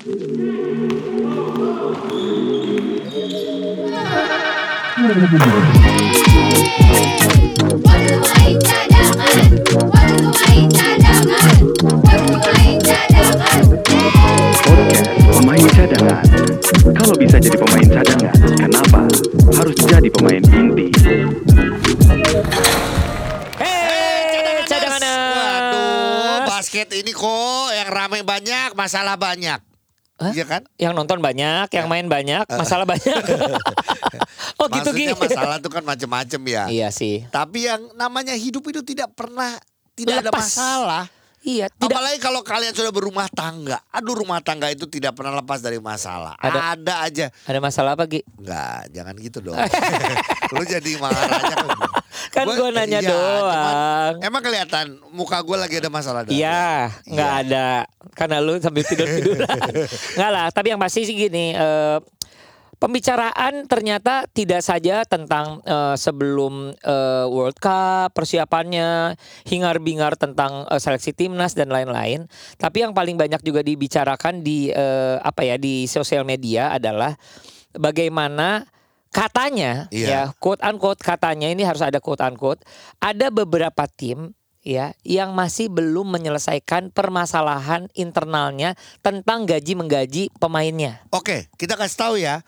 Pemain cadangan, pemain cadangan, pemain cadangan. Podcast Pemain Cadangan. Kalau bisa jadi pemain cadangan, kenapa harus jadi pemain inti? Hei, Waduh, cadangan. basket ini kok yang ramai banyak, masalah banyak. Iya kan? Yang nonton banyak, yang main banyak, masalah banyak. oh gitu Maksudnya gitu. masalah itu kan macam-macam ya. Iya sih. Tapi yang namanya hidup itu tidak pernah tidak ada Lepas. masalah. Iya, tidak Apalagi kalau kalian sudah berumah tangga. Aduh rumah tangga itu tidak pernah lepas dari masalah. Ada- Ada, aja. ada masalah apa Gi? Enggak, jangan gitu dong. Lu jadi marahnya Kan gua nanya doang. emang kelihatan muka gue lagi ada masalah. Iya, nggak Iya. ada. Karena lu sambil tidur-tiduran. Nggak lah, tapi yang pasti sih gini, eh, pembicaraan ternyata tidak saja tentang eh, sebelum eh, World Cup, persiapannya, hingar-bingar tentang eh, seleksi timnas dan lain-lain, tapi yang paling banyak juga dibicarakan di eh, apa ya di sosial media adalah bagaimana katanya Iya. ya quote unquote katanya ini harus ada quote unquote ada beberapa tim ya yang masih belum menyelesaikan permasalahan internalnya tentang gaji menggaji pemainnya. Oke, kita kasih tahu ya.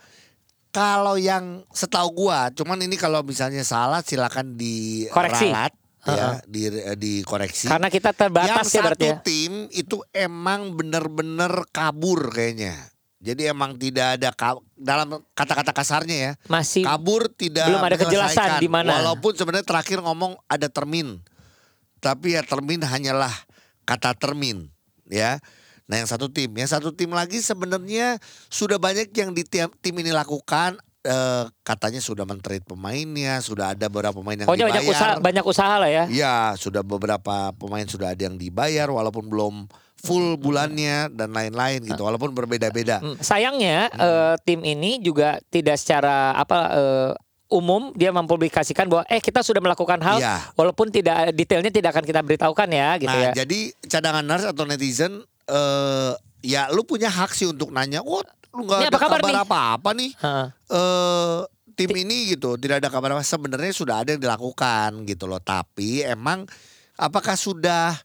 Kalau yang setahu gua, cuman ini kalau misalnya salah silakan di Koreksi. ralat Heeh. ya, di dikoreksi. Karena kita terbatas yang ya berarti satu ya. tim itu emang bener-bener kabur kayaknya. Jadi emang tidak ada dalam kata-kata kasarnya ya. Masih Kabur tidak belum ada kejelasan di mana. Walaupun sebenarnya terakhir ngomong ada termin. Tapi ya termin hanyalah kata termin ya. Nah yang satu tim, yang satu tim lagi sebenarnya sudah banyak yang di tim, tim ini lakukan. eh, katanya sudah mentreat pemainnya, sudah ada beberapa pemain yang pokoknya banyak dibayar. usaha banyak usaha lah ya. Iya, sudah beberapa pemain sudah ada yang dibayar walaupun belum full bulannya dan lain-lain gitu. Walaupun berbeda-beda. Hmm, Sayangnya eh, tim ini juga tidak secara apa eh, umum dia mempublikasikan bahwa eh kita sudah melakukan hal Iya. walaupun tidak detailnya tidak akan kita beritahukan ya gitu Nah, ya. jadi cadangan nurse atau netizen eh ya lu punya hak sih untuk nanya, "Wah, lu nggak Ini ada apa kabar kabar nih?" apa-apa nih?" Heeh. eh tim ini gitu, tidak ada kabar apa. Sebenarnya sudah ada yang dilakukan gitu loh. Tapi emang apakah sudah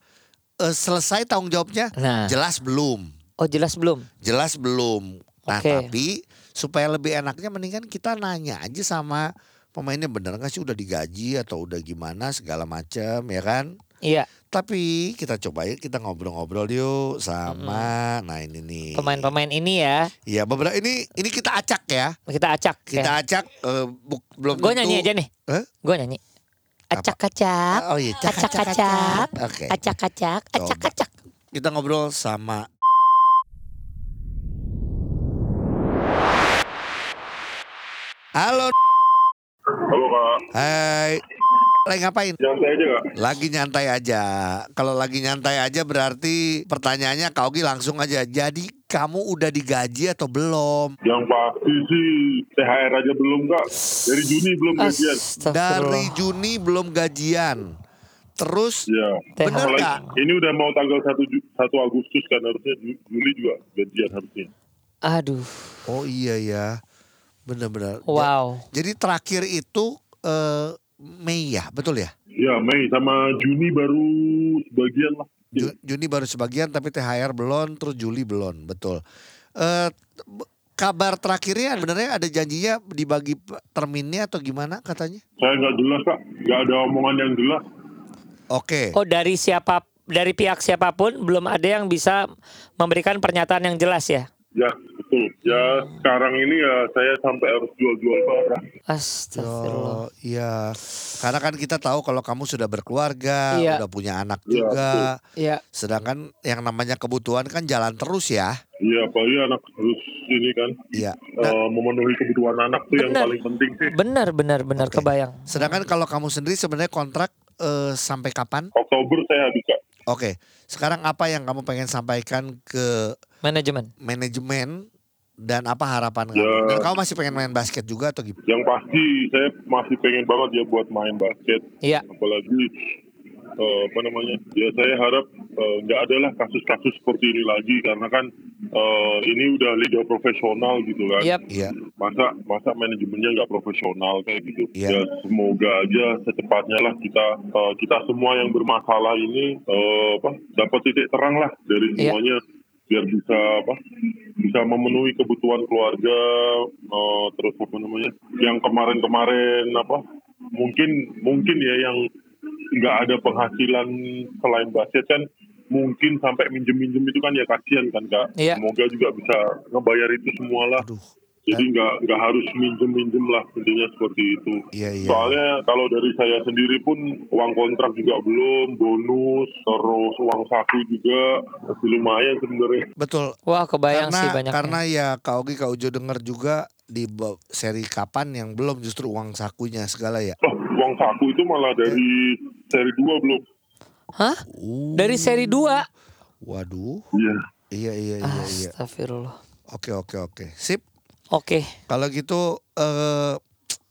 eh, selesai tanggung jawabnya? Nah. Jelas belum. Oh jelas belum. Jelas belum. Nah, Oke. tapi supaya lebih enaknya mendingan kita nanya aja sama pemainnya bener nggak sih udah digaji atau udah gimana segala macam ya kan? Iya, Tapi kita coba ya kita ngobrol-ngobrol yuk sama nah ini nih. pemain-pemain ini ya Iya, beberapa ini ini kita acak ya. kita acak. Kita acak eh, bu- belum Gue nyanyi aja nih. Hah? Gue nyanyi. Acak-acak. Oh iya, cak, cak, cak, Acak-acak. Acak-acak. Acak-acak. Kita ngobrol sama Halo. Halo kak, Hai. Lagi ngapain? nyantai aja kak. Lagi nyantai aja. Kalau lagi nyantai aja berarti pertanyaannya Kak Ogi langsung aja. Jadi kamu udah digaji atau belum? Yang pasti sih THR aja belum kak. Dari Juni belum gajian. Dari Juni belum gajian. Terus Ya. Apalagi nggak? ini udah mau tanggal 1, Ju- 1 Agustus kan harusnya Ju- Juli juga gajian harusnya. Aduh. Oh iya ya. Bener-bener. Wow. Jadi terakhir itu eh, Mei ya, betul ya? Ya Mei sama Juni baru sebagian lah. Ju- Juni baru sebagian tapi THR belum, terus Juli belum, betul. Eh b- kabar terakhirnya sebenarnya ada janjinya dibagi terminnya atau gimana katanya? Saya nggak jelas kak, nggak ada omongan yang jelas. Oke. Oh dari siapa dari pihak siapa pun belum ada yang bisa memberikan pernyataan yang jelas ya. Ya betul. Ya sekarang ini ya saya sampai harus jual-jual barang. Astagfirullah. Oh iya, karena kan kita tahu kalau kamu sudah berkeluarga, Iya. udah punya anak Iya, juga. Ya. Sedangkan yang namanya kebutuhan kan jalan terus ya. Iya apalagi anak harus ini kan Iya. Nah, eh, memenuhi kebutuhan anak tuh yang paling penting sih. Benar benar benar Oke. kebayang. sedangkan kalau kamu sendiri sebenarnya kontrak eh, sampai kapan? Oktober saya habis kak. Oke. Sekarang apa yang kamu pengen sampaikan ke Manajemen. manajemen dan apa harapan kamu? Ya. Dan kamu masih pengen main basket juga atau gimana? Yang pasti saya masih pengen banget ya buat main basket. Iya. Apalagi eh, apa namanya ya saya harap eh, nggak ada lah kasus-kasus seperti ini lagi karena kan eh, ini udah liga profesional gitu kan. Iya. masa masa manajemennya nggak profesional kayak gitu Iya. ya semoga aja secepatnya lah kita eh, kita semua yang bermasalah ini eh, apa dapat titik terang lah dari Iya. semuanya biar bisa apa bisa memenuhi kebutuhan keluarga eh, terus apa namanya yang kemarin-kemarin apa mungkin mungkin ya yang nggak ada penghasilan selain basket kan mungkin sampai minjem-minjem itu kan ya kasihan kan kak Iya. semoga juga bisa ngebayar itu semua lah Aduh. Jadi nggak nggak harus minjem-minjem lah intinya seperti itu Iya iya. Soalnya kalau dari saya sendiri pun uang kontrak juga belum, bonus, terus uang saku juga masih lumayan sebenarnya. Betul. Wah kebayang karena sih banyak. karena ya Kak Ogi Kak Ujo dengar juga di seri kapan yang belum justru uang sakunya segala ya. Oh, uang saku itu malah dari seri 2 belum. Hah? Uh, Dari seri 2? Waduh. Iya. Iya iya iya iya. Astagfirullah. Oke oke oke. Sip. Oke. Kalau gitu eh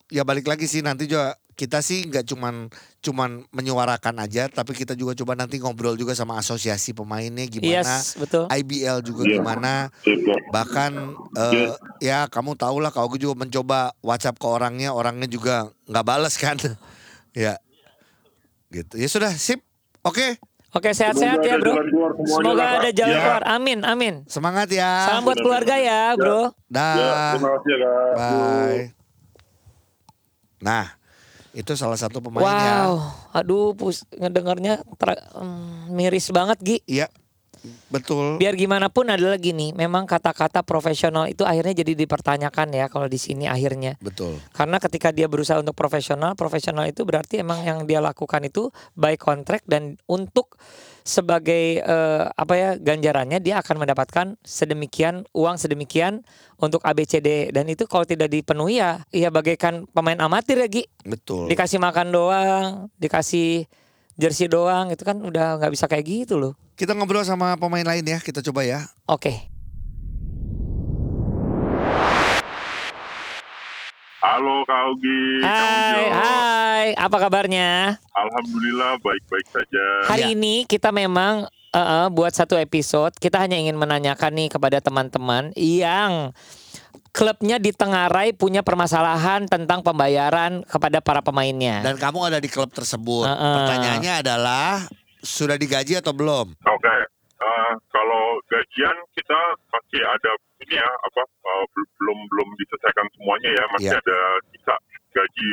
ya balik lagi sih nanti juga kita sih nggak cuman cuman menyuarakan aja tapi kita juga coba nanti ngobrol juga sama asosiasi pemainnya gimana Yes, betul. IBL juga Iya. gimana Kak. bahkan eh, ya kamu tahu lah kalau juga mencoba WhatsApp ke orangnya orangnya juga nggak balas kan ya gitu ya sudah sip oke Oke, sehat-sehat ya, Bro. jalan keluar semuanya Semoga lah, ada jalan Ya. keluar. Amin, amin. semangat ya Salam buat keluarga ya, Bro. Ya, dah terima kasih ya kak. bye nah itu salah satu pemain ya Wow, aduh, pus ngedengarnya ter- hmm, miris banget, Gi. iya betul Biar gimana pun adalah gini, memang kata-kata profesional itu akhirnya jadi dipertanyakan ya kalau di sini akhirnya. betul Karena ketika dia berusaha untuk profesional, profesional itu berarti emang yang dia lakukan itu by contract dan untuk sebagai eh, apa ya ganjarannya dia akan mendapatkan sedemikian uang sedemikian untuk ABCD dan itu kalau tidak dipenuhi ya ya bagaikan pemain amatir ya Gi. betul Dikasih makan doang, dikasih jersey doang itu kan udah nggak bisa kayak gitu loh. kita ngobrol sama pemain lain ya kita coba ya Oke. Halo Kak Hai, hai. Apa kabarnya? Alhamdulillah baik-baik saja. Hari Ya. ini kita memang eh, eh, buat satu episode kita hanya ingin menanyakan nih kepada teman-teman yang klubnya di Tengarai punya permasalahan tentang pembayaran kepada para pemainnya. dan kamu ada di klub tersebut Heeh. pertanyaannya adalah sudah digaji atau belum Oke, eh, kalau gajian kita masih ada ini ya apa bel- belum belum diselesaikan semuanya ya masih Iya. ada sisa gaji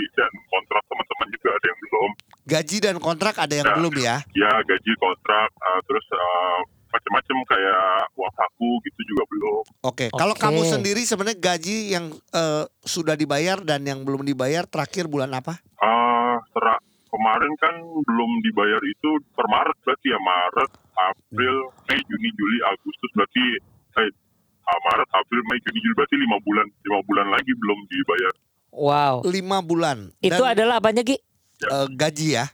gaji dan kontrak ada yang Ya. belum ya Ya gaji kontrak eh, terus eh, macam-macam kayak uang saku gitu juga belum. Oke, kalau Oke. kamu sendiri sebenarnya gaji yang eh, sudah dibayar dan yang belum dibayar terakhir bulan apa? Ah, serak kemarin kan belum dibayar itu per Maret berarti ya Maret, April, Mei, Juni, Juli, Agustus berarti eh, ah, Maret, April, Mei, Juni, Juli berarti lima bulan lima bulan lagi belum dibayar. Wow. Lima bulan. Itu Dan, adalah apanya Gi? Eh, gaji ya,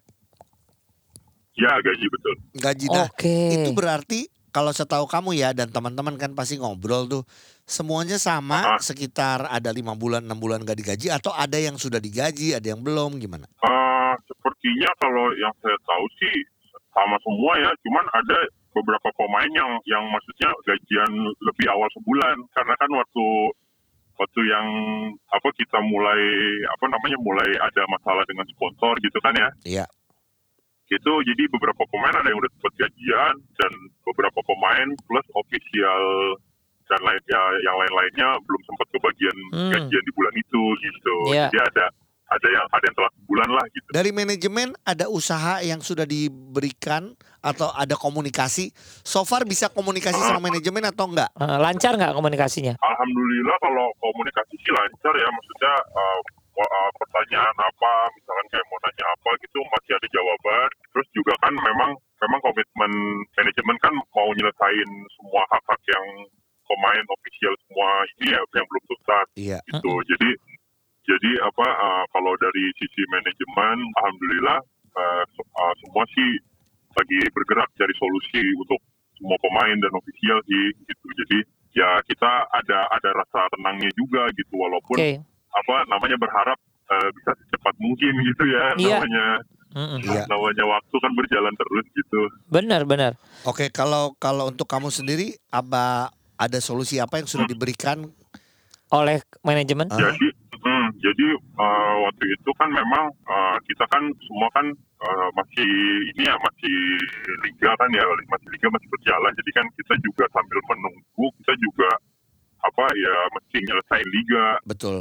Ya gaji betul. gaji. Nah, Oke. itu berarti kalau setahu kamu ya dan teman-teman kan pasti ngobrol tuh semuanya sama Ah. sekitar ada lima bulan enam bulan gak digaji atau ada yang sudah digaji ada yang belum gimana? Ah, sepertinya kalau yang saya tahu sih sama semua ya, cuman ada beberapa pemain yang yang maksudnya gajian lebih awal sebulan karena kan waktu waktu yang apa kita mulai apa namanya mulai ada masalah dengan sponsor gitu kan ya Iya. itu jadi beberapa pemain ada yang udah dapat gajian dan beberapa pemain plus official dan lain ya, yang lain-lainnya belum sempat kebagian Hmm. gajian di bulan itu gitu Iya. jadi ada ada yang ada yang telah sebulan lah gitu Dari manajemen ada usaha yang sudah diberikan atau ada komunikasi. So far bisa komunikasi sama manajemen atau enggak? Eh, lancar nggak komunikasinya? Alhamdulillah kalau komunikasi sih lancar ya maksudnya uh, uh, pertanyaan apa misalkan kayak mau nanya apa gitu masih ada jawaban terus juga kan memang memang komitmen manajemen kan mau nyelesain semua hak-hak yang pemain official semua ini ya yang belum tuntas Iya. gitu jadi jadi apa uh, kalau dari sisi manajemen alhamdulillah uh, uh, semua sih lagi bergerak cari solusi untuk semua pemain dan official sih gitu jadi ya kita ada ada rasa tenangnya juga gitu walaupun Oke. apa namanya berharap uh, bisa secepat mungkin gitu ya Iya. namanya Mm-mm. Iya. Namanya waktu kan berjalan terus gitu. Benar, benar. Oke, kalau kalau untuk kamu sendiri apa ada solusi apa yang sudah diberikan? Oleh manajemen. Jadi, jadi uh, waktu itu kan memang uh, kita kan semua kan uh, masih ini ya masih liga kan ya masih liga masih berjalan. Jadi kan kita juga sambil menunggu kita juga apa ya mesti nyelesain liga. Betul.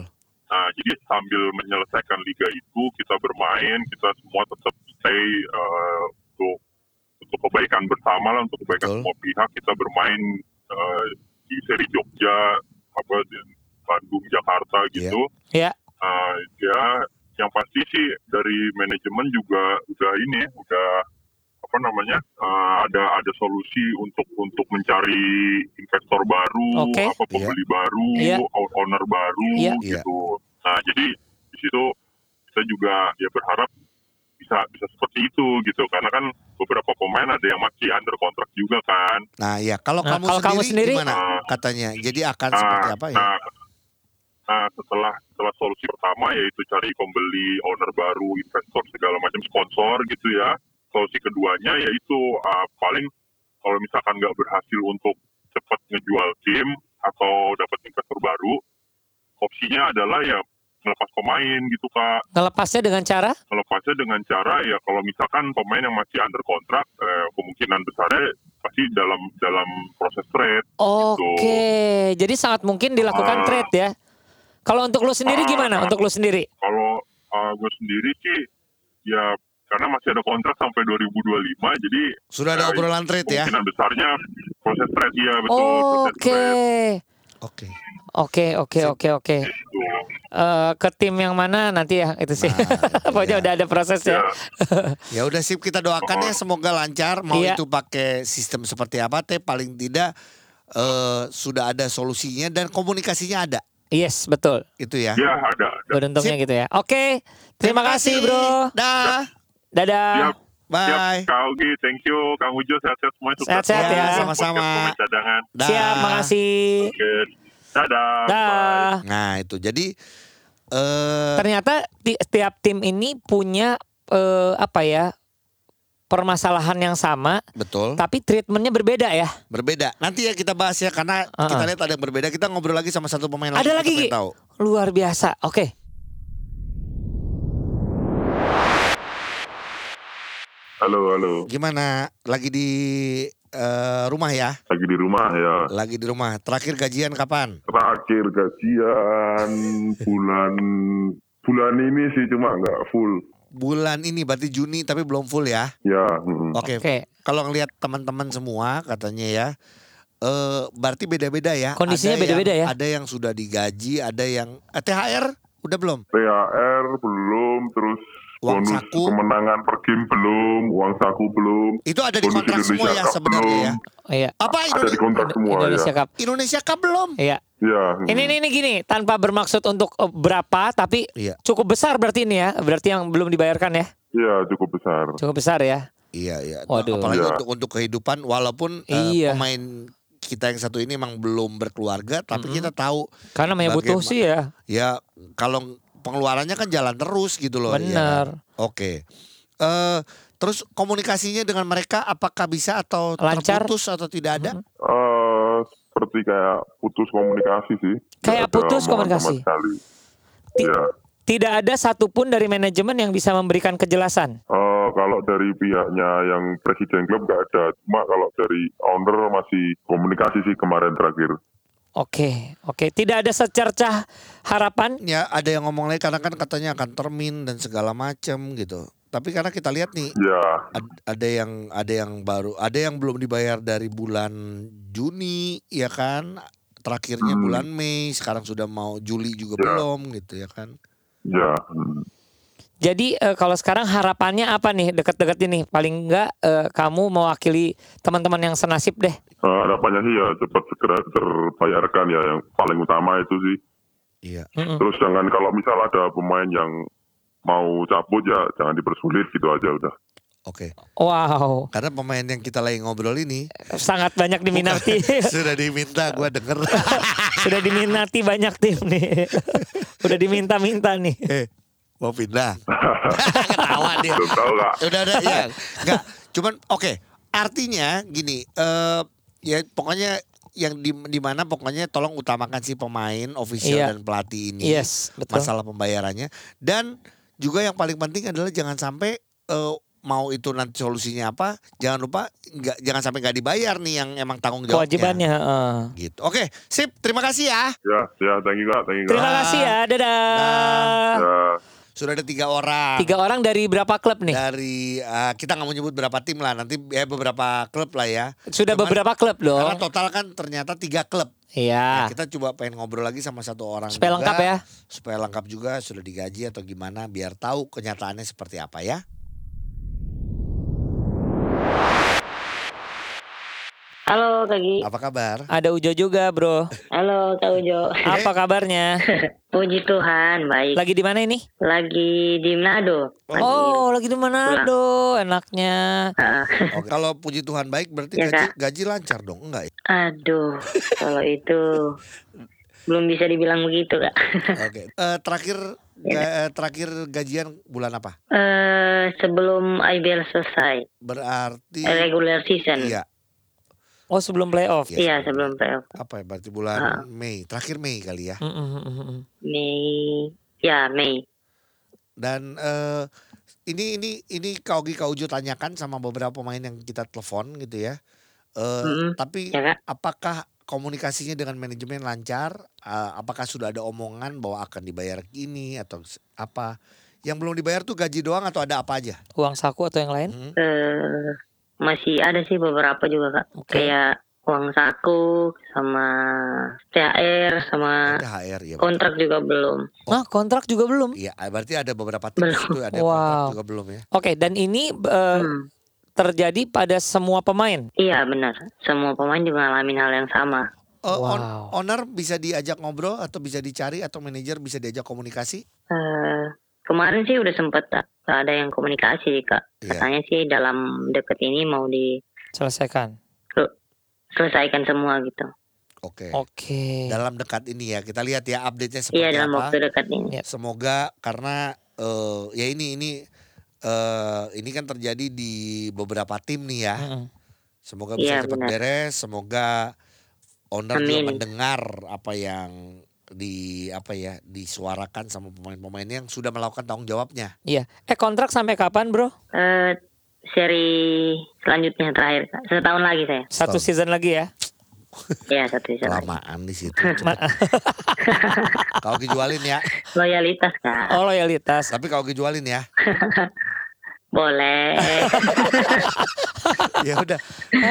Nah, jadi sambil menyelesaikan liga itu kita bermain, kita semua tetap stay uh, untuk untuk kebaikan bersama lah, untuk kebaikan Betul. semua pihak kita bermain uh, di seri Jogja, apa di Bandung, Jakarta gitu. Ya. Uh, ya, yang pasti sih dari manajemen juga udah ini, udah apa namanya uh, ada ada solusi untuk untuk mencari investor baru, Oke. apa pembeli baru, Iya. owner baru Iya. gitu. Nah jadi di situ kita juga ya berharap bisa bisa seperti itu gitu karena kan beberapa pemain ada yang masih under kontrak juga kan. Nah, ya kalau Nah, kamu kalau kamu sendiri, sendiri? gimana katanya? Jadi akan Nah, seperti apa ya? nah, nah, setelah setelah solusi pertama yaitu cari pembeli, owner baru, investor segala macam sponsor gitu ya. Solusi keduanya yaitu uh, paling kalau misalkan nggak berhasil untuk cepat ngejual tim atau dapat investor baru, opsinya adalah ya melepas pemain gitu kak. Ngelepasnya dengan cara? Melepasnya dengan cara ya kalau misalkan pemain yang masih under kontrak, eh, kemungkinan besarnya pasti dalam dalam proses trade. Oke. Jadi sangat mungkin dilakukan Ah. trade ya. Kalau untuk lu sendiri Ah. gimana? Untuk lu sendiri? Kalau uh, gue sendiri sih ya karena masih ada kontrak sampai 2025 jadi Sudah ada ya, obrolan trade ya? kemungkinan besarnya proses trade ya betul proses Oke. Oke. Oke, oke, oke, oke. gitu. Eh, ke tim yang mana nanti ya itu sih. Nah, Pokoknya ya. udah ada prosesnya. Ya, Ya udah sip kita doakan ya semoga lancar mau Iya. itu pakai sistem seperti apa teh paling tidak eh, sudah ada solusinya dan komunikasinya ada. Yes, betul. Itu ya. ya ada ada. Beruntungnya gitu ya. Oke. Terima kasih, Bro. Dah. Dadah. Siap, Bye. siap, Kak Ogi, thank you, Kang Ujo, sehat-sehat semua. Sehat-sehat ya. Sama-sama. Siap, makasih. Oke, dadah. bye. Dah. Nah, itu jadi eh Ternyata ti- tiap tim ini punya eh, apa ya? Permasalahan yang sama, betul tapi treatmentnya berbeda ya. berbeda. Nanti ya kita bahas ya karena Uh-uh. kita lihat ada yang berbeda. Kita ngobrol lagi sama satu pemain Ada kita lagi, pengen Gi? tahu. Luar biasa. Oke. Halo, halo. Gimana? Lagi di eh, rumah ya? Lagi di rumah ya. Lagi di rumah. Terakhir gajian kapan? Terakhir gajian bulan bulan ini sih cuma nggak full. Bulan ini berarti Juni tapi belum full ya. Ya. mm. Oke. Oke. Kalau ngelihat teman-teman semua katanya ya eh berarti beda-beda ya. Kondisinya beda-beda ya? Ada yang sudah digaji, ada yang eh, THR udah belum? THR belum, terus Uang bonus saku? kemenangan per game belum, uang saku belum. Itu ada di kontrak semua Indonesia ya Cup sebenarnya ya. belum. Oh, iya. Apa Ada di Indonesia, kontrak semua Indonesia ya. Cup. Indonesia Cup belum? Iya. Ya. mm. Ini ini ini gini, tanpa bermaksud untuk eh, berapa, tapi Iya. cukup besar berarti ini ya. Berarti yang belum dibayarkan ya. Iya cukup besar. Cukup besar ya. Iya iya. Waduh. Apalagi Iya. untuk untuk kehidupan walaupun eh, Iya. pemain kita yang satu ini emang belum berkeluarga tapi kita tahu Karena namanya butuh sih ya. ya kalau pengeluarannya kan jalan terus gitu loh. ya Bener. kan? Oke. Eh terus komunikasinya dengan mereka apakah bisa atau Lancar? terputus atau tidak ada? Eh seperti kayak putus komunikasi sih. Kayak putus komunikasi? Sama sekali. Ti- Ya. Tidak ada satupun dari manajemen yang bisa memberikan kejelasan. Eh, kalau dari pihaknya yang presiden klub nggak ada, cuma kalau dari owner masih komunikasi sih kemarin terakhir. Oke, oke. Tidak ada secercah harapan. Ya ada yang ngomong lagi karena kan katanya akan termin dan segala macam gitu. Tapi karena kita lihat nih Ya, ad- ada yang ada yang baru ada yang belum dibayar dari bulan Juni ya kan terakhirnya Hmm. bulan Mei sekarang sudah mau Juli juga Ya. belum gitu ya kan ya. hmm. Jadi eh, kalau sekarang harapannya apa nih dekat-dekat ini? Paling enggak eh, kamu mewakili teman-teman yang senasib deh. Eh, harapannya sih ya cepat segera terbayarkan ya yang paling utama itu sih. iya Mm-mm. Terus jangan kalau misal ada pemain yang mau cabut ya jangan dipersulit gitu aja udah. oke Wow, karena pemain yang kita lagi ngobrol ini sangat banyak diminati. sudah diminta gua denger Sudah diminati banyak tim nih. Udah diminta-minta nih. eh mau pindah ketawa Dia- Belum tahu kak. udah ada ya nggak cuman oke artinya gini eh ya pokoknya yang di di mana pokoknya tolong utamakan si pemain official Iya. dan pelatih ini Yes, betul. masalah pembayarannya dan juga yang paling penting adalah jangan sampai eh, mau itu nanti solusinya apa jangan lupa nggak jangan sampai nggak dibayar nih yang emang tanggung jawabnya Kewajibannya. heeh. gitu oke sip terima kasih ya Ya, ya, thank you kak, thank you kak. Terima kasih ya. Dadah. Ya. Sudah ada tiga orang Tiga orang dari berapa klub nih? dari eh, kita nggak mau nyebut berapa tim lah nanti ya beberapa klub lah ya Sudah Cuman- beberapa klub Karena dong. total kan ternyata tiga klub. Iya. Nah, kita coba pengen ngobrol lagi sama satu orang. Supaya juga, lengkap ya. Supaya lengkap juga sudah digaji atau gimana biar tahu kenyataannya seperti apa ya. Halo Kak Gi. Apa kabar? Ada Ujo juga, Bro. Halo Kak Ujo. Apa kabarnya? Puji Tuhan, baik. Lagi di mana ini? Lagi di Manado. Lagi- Oh, lagi di Manado. Enaknya. Ah, Oke. Kalau puji Tuhan baik berarti Ya, gaji, Kak. gaji lancar dong, enggak ya? aduh, kalau itu belum bisa dibilang begitu Kak. Oke. Eh, terakhir ga- eh, terakhir gajian bulan apa? Eh sebelum IBL selesai, Berarti regular season. iya. Oh, sebelum playoff. Iya, sebelum playoff. Apa ya? Berarti bulan Ah. Mei, terakhir Mei kali ya. Mm, mm, mm, mm, mm. Mei, ya Mei. Dan eh, ini ini ini Kaugi Kaujo tanyakan sama beberapa pemain yang kita telepon gitu ya. Eh, Mm-mm. Tapi Ya apakah komunikasinya dengan manajemen lancar? Eh, apakah sudah ada omongan bahwa akan dibayar ini atau apa? Yang belum dibayar tuh gaji doang atau ada apa aja? Uang saku atau yang lain? Hmm? Eh masih ada sih beberapa juga Kak. Oke. Kayak uang saku sama THR sama THR ya. betul. kontrak juga belum. Nah, kontrak juga belum. Iya, berarti ada beberapa tim Belum. itu ada yang kontrak Wow. juga belum ya. Oke, dan ini eh, Hmm. terjadi pada semua pemain. Iya benar. Semua pemain juga ngalamin hal yang sama. Eh, on- Wow. owner bisa diajak ngobrol atau bisa dicari atau manajer bisa diajak komunikasi? Eh kemarin sih udah sempet tak ada yang komunikasi kak. Iya. Katanya sih dalam deket ini mau Selesaikan. diselesaikan semua gitu. Oke. Oke. Dalam dekat ini ya, kita lihat ya update-nya seperti Iya dalam apa. waktu dekat ini. Iya. Semoga karena eh, ya ini ini eh ini kan terjadi di beberapa tim nih ya. Mm, mm. Semoga bisa Iya, cepat benar. beres. Semoga owner juga Amin. mendengar apa yang di apa ya disuarakan sama pemain-pemain yang sudah melakukan tanggung jawabnya. Iya. Eh kontrak sampai kapan, Bro? Eh seri selanjutnya terakhir kak. Setahun lagi saya. Satu Setahun. season lagi ya. Iya satu season lagi. Kelamaan di situ. Kau dijualin ya. Loyalitas kak. Oh, loyalitas. Tapi kau dijualin ya. Boleh. Ya udah.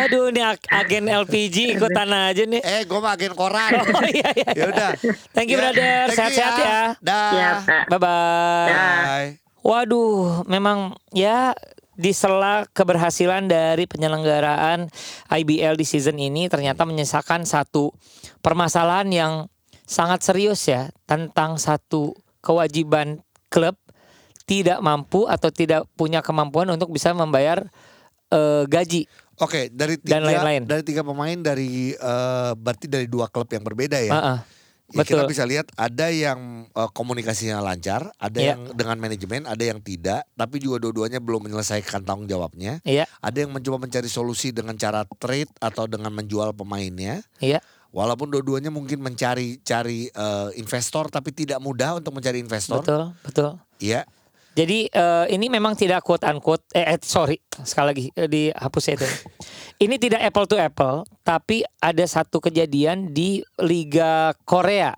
Aduh, ini ag- agen LPG ikutan aja nih. Eh, gue mah agen koran. Oh iya iya. Ya udah. Thank you Ya, brother. Sehat-sehat ya. Dah. Siap kak. Bye bye. Bye. Waduh, memang ya di sela keberhasilan dari penyelenggaraan IBL di season ini ternyata menyisakan satu permasalahan yang sangat serius ya tentang satu kewajiban klub tidak mampu atau tidak punya kemampuan untuk bisa membayar eh, gaji. Oke, dari tiga Dan lain-lain. dari tiga pemain dari eh, berarti dari dua klub yang berbeda ya. Heeh. Ya, kita betul. bisa lihat ada yang eh, komunikasinya lancar, ada Iya. yang dengan manajemen, ada yang tidak, tapi juga dua-duanya belum menyelesaikan tanggung jawabnya. Iya, Ada yang mencoba mencari solusi dengan cara trade atau dengan menjual pemainnya. iya. Walaupun dua-duanya mungkin mencari cari eh, investor tapi tidak mudah untuk mencari investor. Betul, betul. Iya. Jadi eh, ini memang tidak quote unquote eh, eh sorry sekali lagi eh, dihapus ya itu. ini tidak apple to apple, tapi ada satu kejadian di Liga Korea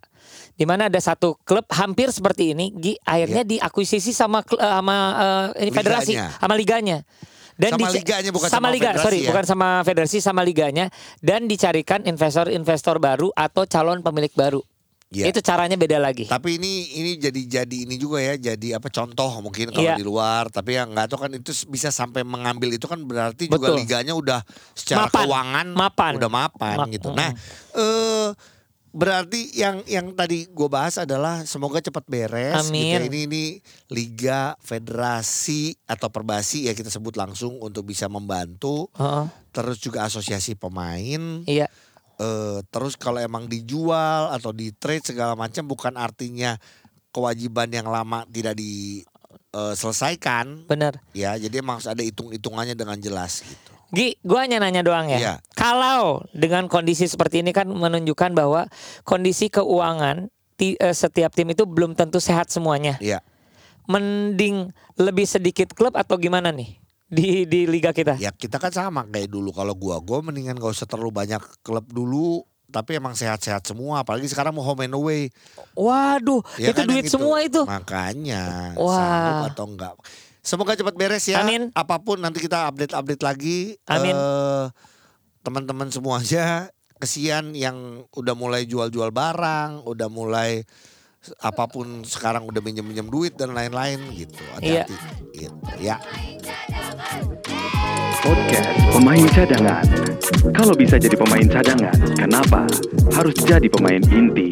di mana ada satu klub hampir seperti ini, Gi, akhirnya diakuisisi sama sama eh, ini federasi, Liganya. sama liganya. Dan Sama liganya, bukan sama sama liga, federasi sorry, ya? bukan sama federasi, sama liganya dan dicarikan investor-investor baru atau calon pemilik baru. Iya. Itu caranya beda lagi. Tapi ini ini jadi jadi ini juga ya jadi apa contoh mungkin kalau Iya. di luar tapi yang nggak tahu kan itu bisa sampai mengambil itu kan berarti juga Betul. liganya udah secara Mapan. keuangan Mapan. udah mapan Ma- gitu. Nah, eh berarti yang yang tadi gue bahas adalah semoga cepat beres gitu ya. Amin. Ini ini liga, federasi atau perbasi ya kita sebut langsung untuk bisa membantu Heeh. terus juga asosiasi pemain Iya. Eh terus kalau emang dijual atau di trade segala macam bukan artinya kewajiban yang lama tidak di eh, selesaikan. Bener. Ya, jadi emang harus ada hitung-hitungannya dengan jelas gitu. Gi, gua hanya nanya doang ya. Iya. Kalau dengan kondisi seperti ini kan menunjukkan bahwa kondisi keuangan ti- eh, setiap tim itu belum tentu sehat semuanya. Iya. Mending lebih sedikit klub atau gimana nih di di liga kita? Ya kita kan sama kayak dulu kalau gua gua mendingan gak usah terlalu banyak klub dulu tapi emang sehat-sehat semua apalagi sekarang mau home and away Waduh, Ya itu kan duit semua itu. makanya Wah. sanggup atau enggak semoga cepat beres ya Amin. apa pun nanti kita update-update lagi Amin. Eh, teman-teman semuanya kesian yang udah mulai jual-jual barang udah mulai apa pun sekarang udah minjem-minjem duit dan lain-lain gitu Iya. hati-hati gitu ya Podcast Pemain Cadangan. Kalau bisa jadi pemain cadangan, kenapa harus jadi pemain inti?